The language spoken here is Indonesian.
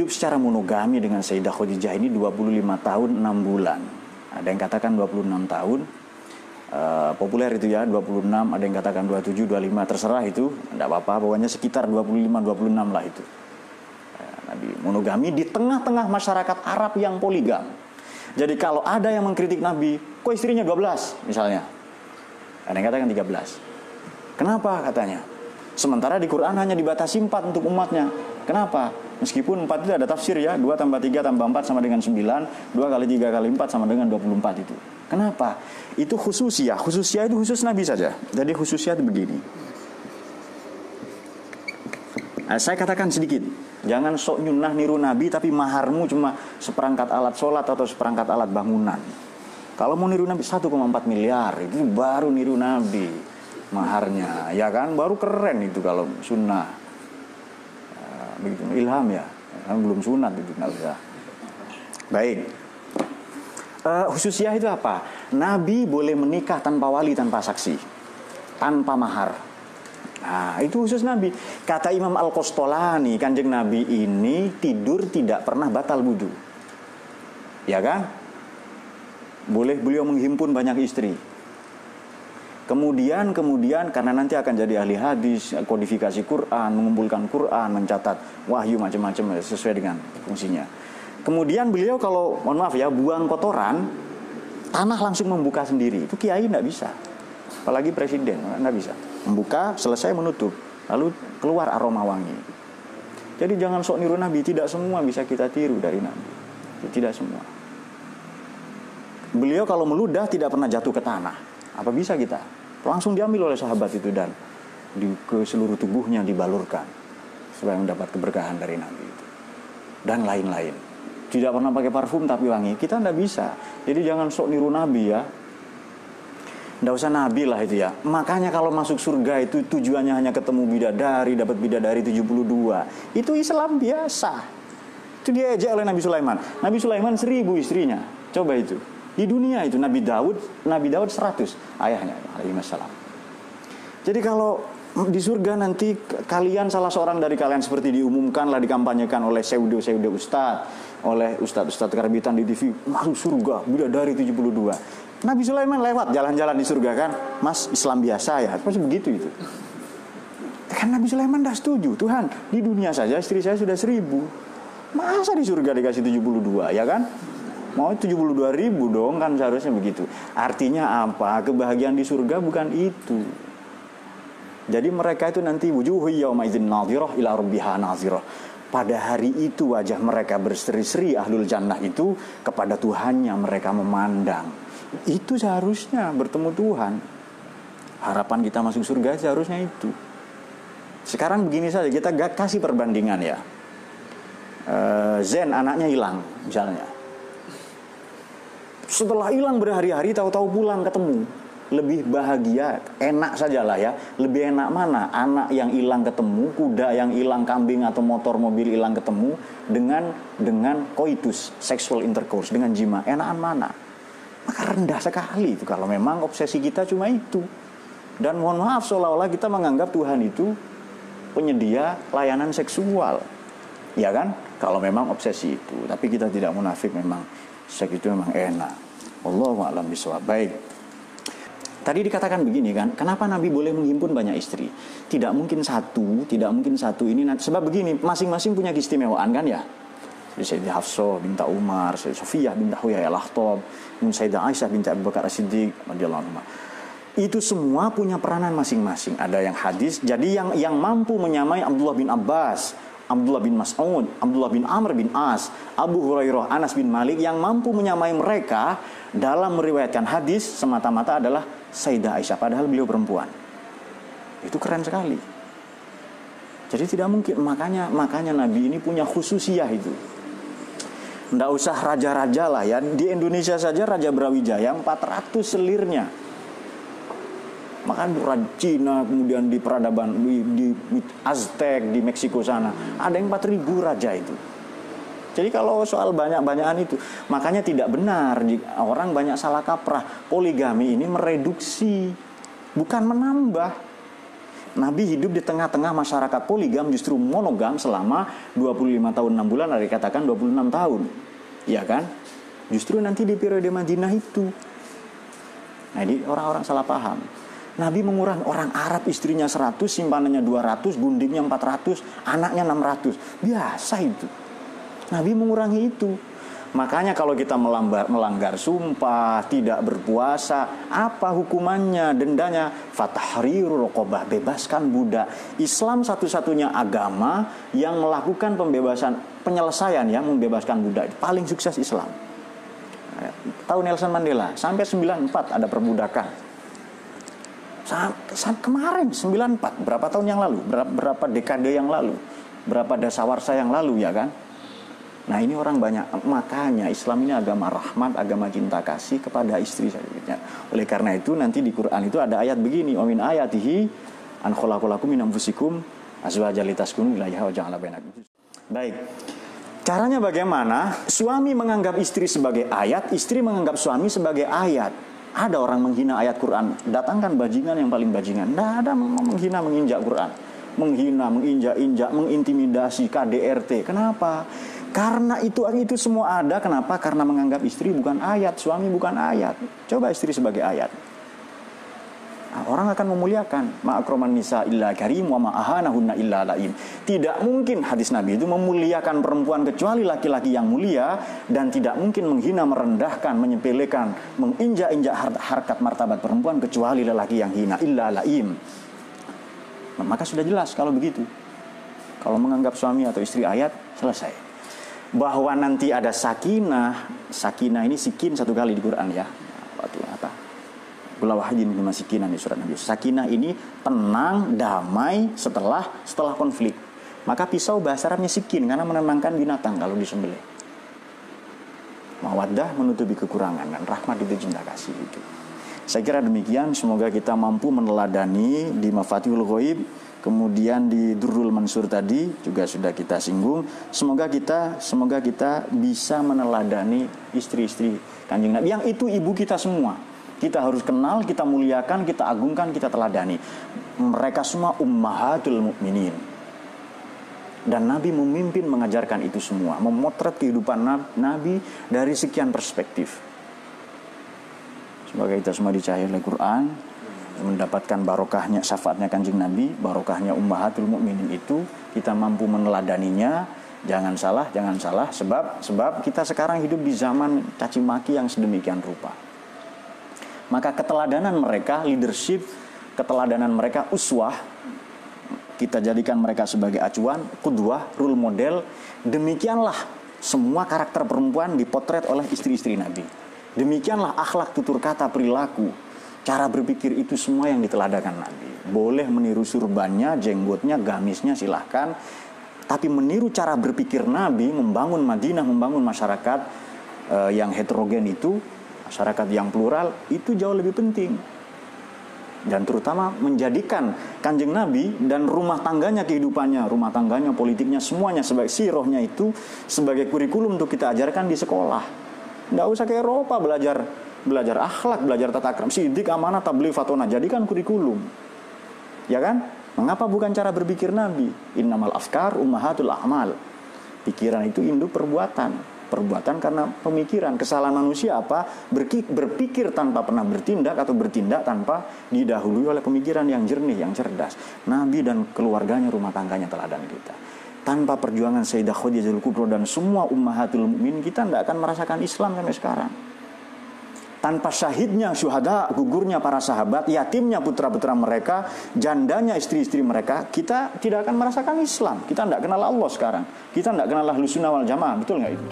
hidup secara monogami dengan Sayyidah Khadijah ini 25 tahun 6 bulan. Ada yang katakan 26 tahun. Uh, populer itu ya 26, ada yang katakan 27, 25 terserah itu, tidak apa-apa, pokoknya sekitar 25 26 lah itu. Uh, Nabi monogami di tengah-tengah masyarakat Arab yang poligam. Jadi kalau ada yang mengkritik Nabi, kok istrinya 12 misalnya. Ada yang katakan 13. Kenapa katanya? Sementara di Quran hanya dibatasi 4 untuk umatnya. Kenapa? Meskipun 4 itu ada tafsir ya, 2 tambah 3 tambah 4 sama dengan 9, 2 kali 3 kali 4 sama dengan 24 itu. Kenapa? Itu khususia, khususia itu khusus Nabi saja. Jadi khususia itu begini. Nah, saya katakan sedikit, jangan sok nyunah niru Nabi tapi maharmu cuma seperangkat alat sholat atau seperangkat alat bangunan. Kalau mau niru Nabi 1,4 miliar itu baru niru Nabi maharnya, ya kan? Baru keren itu kalau sunnah begitu ilham ya kan belum sunat itu nggak usah baik uh, khususnya itu apa Nabi boleh menikah tanpa wali tanpa saksi tanpa mahar Nah, itu khusus Nabi. Kata Imam Al-Qostolani, kanjeng Nabi ini tidur tidak pernah batal wudhu. Ya kan? Boleh beliau menghimpun banyak istri. Kemudian kemudian karena nanti akan jadi ahli hadis, kodifikasi Quran, mengumpulkan Quran, mencatat wahyu macam-macam sesuai dengan fungsinya. Kemudian beliau kalau mohon maaf ya buang kotoran, tanah langsung membuka sendiri. Itu kiai tidak bisa. Apalagi presiden tidak bisa. Membuka, selesai menutup, lalu keluar aroma wangi. Jadi jangan sok niru Nabi, tidak semua bisa kita tiru dari Nabi. Tidak semua. Beliau kalau meludah tidak pernah jatuh ke tanah. Apa bisa kita? Langsung diambil oleh sahabat itu dan di, ke seluruh tubuhnya dibalurkan supaya mendapat keberkahan dari Nabi itu. Dan lain-lain. Tidak pernah pakai parfum tapi wangi. Kita tidak bisa. Jadi jangan sok niru Nabi ya. Tidak usah Nabi lah itu ya. Makanya kalau masuk surga itu tujuannya hanya ketemu bidadari dapat bidadari 72 itu Islam biasa. Itu diajak oleh Nabi Sulaiman. Nabi Sulaiman seribu istrinya. Coba itu di dunia itu Nabi Daud, Nabi Daud 100 ayahnya alaihi wasallam. Jadi kalau di surga nanti kalian salah seorang dari kalian seperti diumumkan lah dikampanyekan oleh pseudo pseudo ustad oleh ustad ustad karbitan di TV masuk surga dari 72 Nabi Sulaiman lewat jalan-jalan di surga kan? Mas Islam biasa ya? Pasti begitu itu. Kan Nabi Sulaiman dah setuju. Tuhan di dunia saja istri saya sudah seribu. Masa di surga dikasih 72 ya kan Mau 72 ribu dong kan seharusnya begitu. Artinya apa? Kebahagiaan di surga bukan itu. Jadi mereka itu nanti wujuhu yauma idzin nadhirah ila rabbiha nadhirah. Pada hari itu wajah mereka berseri-seri ahlul jannah itu kepada Tuhannya mereka memandang. Itu seharusnya bertemu Tuhan. Harapan kita masuk surga seharusnya itu. Sekarang begini saja kita gak kasih perbandingan ya. Uh, Zen anaknya hilang misalnya setelah hilang berhari-hari tahu-tahu pulang ketemu. Lebih bahagia enak sajalah ya. Lebih enak mana? Anak yang hilang ketemu kuda yang hilang kambing atau motor mobil hilang ketemu dengan dengan koitus sexual intercourse dengan jima. Enakan mana? Maka rendah sekali itu. Kalau memang obsesi kita cuma itu. Dan mohon maaf seolah-olah kita menganggap Tuhan itu penyedia layanan seksual. Ya kan? Kalau memang obsesi itu. Tapi kita tidak munafik memang seks memang enak. Allah alam bisawab. Baik. Tadi dikatakan begini kan, kenapa Nabi boleh menghimpun banyak istri? Tidak mungkin satu, tidak mungkin satu ini. Sebab begini, masing-masing punya keistimewaan kan ya. Sayyidah Hafsah binta Umar, Sayyidah Sofiyah binta Huyai al-Akhtab, Sayyidah Aisyah binta Abu Bakar As-Siddiq, itu semua punya peranan masing-masing. Ada yang hadis, jadi yang yang mampu menyamai Abdullah bin Abbas, Abdullah bin Mas'ud, Abdullah bin Amr bin As, Abu Hurairah, Anas bin Malik yang mampu menyamai mereka dalam meriwayatkan hadis semata-mata adalah Sayyidah Aisyah padahal beliau perempuan. Itu keren sekali. Jadi tidak mungkin makanya makanya Nabi ini punya khususiyah itu. Tidak usah raja-raja lah ya. Di Indonesia saja Raja Brawijaya 400 selirnya maka Cina kemudian di peradaban di, di, di Aztec di Meksiko sana ada yang 4000 raja itu jadi kalau soal banyak-banyakan itu makanya tidak benar orang banyak salah kaprah poligami ini mereduksi bukan menambah Nabi hidup di tengah-tengah masyarakat poligam justru monogam selama 25 tahun 6 bulan ada dikatakan 26 tahun. Iya kan? Justru nanti di periode Madinah itu. Nah ini orang-orang salah paham. Nabi mengurangi orang Arab istrinya 100, simpanannya 200, gundingnya 400, anaknya 600. Biasa itu. Nabi mengurangi itu. Makanya kalau kita melanggar, melanggar sumpah, tidak berpuasa, apa hukumannya? Dendanya fatahriru rokobah, bebaskan budak. Islam satu-satunya agama yang melakukan pembebasan, penyelesaian ya, membebaskan budak. Paling sukses Islam. Tahu Nelson Mandela, sampai 94 ada perbudakan. Sampai kemarin 94, berapa tahun yang lalu? Berapa, berapa dekade yang lalu? Berapa dasawarsa yang lalu ya kan? Nah ini orang banyak makanya Islam ini agama rahmat, agama cinta kasih kepada istri saja. Oleh karena itu nanti di Quran itu ada ayat begini, "Amin ayatihi an khalaqalakum min anfusikum azwajan litaskunu ilaiha wa bainakum." Baik. Caranya bagaimana? Suami menganggap istri sebagai ayat, istri menganggap suami sebagai ayat. Ada orang menghina ayat Quran, datangkan bajingan yang paling bajingan. Tidak ada menghina menginjak Quran. Menghina, menginjak-injak, mengintimidasi KDRT. Kenapa? Karena itu itu semua ada, kenapa? Karena menganggap istri bukan ayat, suami bukan ayat. Coba istri sebagai ayat. Nah, orang akan memuliakan ma'akroman nisa illa karim wa ma'ahanahunna illa laim. Tidak mungkin hadis Nabi itu memuliakan perempuan kecuali laki-laki yang mulia dan tidak mungkin menghina, merendahkan, menyepelekan, menginjak-injak harkat martabat perempuan kecuali lelaki yang hina illa laim. Nah, maka sudah jelas kalau begitu. Kalau menganggap suami atau istri ayat, selesai bahwa nanti ada sakinah sakinah ini sikin satu kali di Quran ya Gulawahidin lima sakinah di surat Nabi sakinah ini tenang damai setelah setelah konflik. Maka pisau bahasa Arabnya sikin karena menenangkan binatang kalau disembelih. Mawaddah menutupi kekurangan dan rahmat itu cinta kasih itu. Saya kira demikian. Semoga kita mampu meneladani di Mafatihul Ghaib Kemudian di Durrul Mansur tadi juga sudah kita singgung. Semoga kita semoga kita bisa meneladani istri-istri Kanjeng Nabi. Yang itu ibu kita semua. Kita harus kenal, kita muliakan, kita agungkan, kita teladani. Mereka semua ummahatul mukminin. Dan Nabi memimpin mengajarkan itu semua, memotret kehidupan Nabi dari sekian perspektif. Semoga kita semua dicahaya oleh Quran, mendapatkan barokahnya syafaatnya kanjeng Nabi, barokahnya ummahatul mukminin itu kita mampu meneladaninya. Jangan salah, jangan salah sebab sebab kita sekarang hidup di zaman caci maki yang sedemikian rupa. Maka keteladanan mereka, leadership, keteladanan mereka uswah kita jadikan mereka sebagai acuan, kudwah, role model. Demikianlah semua karakter perempuan dipotret oleh istri-istri Nabi. Demikianlah akhlak tutur kata perilaku Cara berpikir itu semua yang diteladakan Nabi. Boleh meniru surbannya, jenggotnya, gamisnya silahkan. Tapi meniru cara berpikir Nabi, membangun Madinah, membangun masyarakat uh, yang heterogen itu, masyarakat yang plural, itu jauh lebih penting. Dan terutama menjadikan kanjeng Nabi dan rumah tangganya kehidupannya, rumah tangganya, politiknya, semuanya sebagai sirohnya itu sebagai kurikulum untuk kita ajarkan di sekolah. Nggak usah ke Eropa belajar belajar akhlak, belajar tata krama, sidik, amanah, tabligh, fatona, jadikan kurikulum. Ya kan? Mengapa bukan cara berpikir Nabi? Innamal afkar ummahatul a'mal. Pikiran itu induk perbuatan. Perbuatan karena pemikiran. Kesalahan manusia apa? Berpikir tanpa pernah bertindak atau bertindak tanpa didahului oleh pemikiran yang jernih, yang cerdas. Nabi dan keluarganya, rumah tangganya teladan kita. Tanpa perjuangan Sayyidah Khadijah Kubro dan semua ummahatul mukmin kita tidak akan merasakan Islam sampai sekarang tanpa syahidnya syuhada, gugurnya para sahabat, yatimnya putra-putra mereka, jandanya istri-istri mereka, kita tidak akan merasakan Islam. Kita tidak kenal Allah sekarang. Kita tidak kenal ahlu sunnah wal jamaah. Betul nggak itu?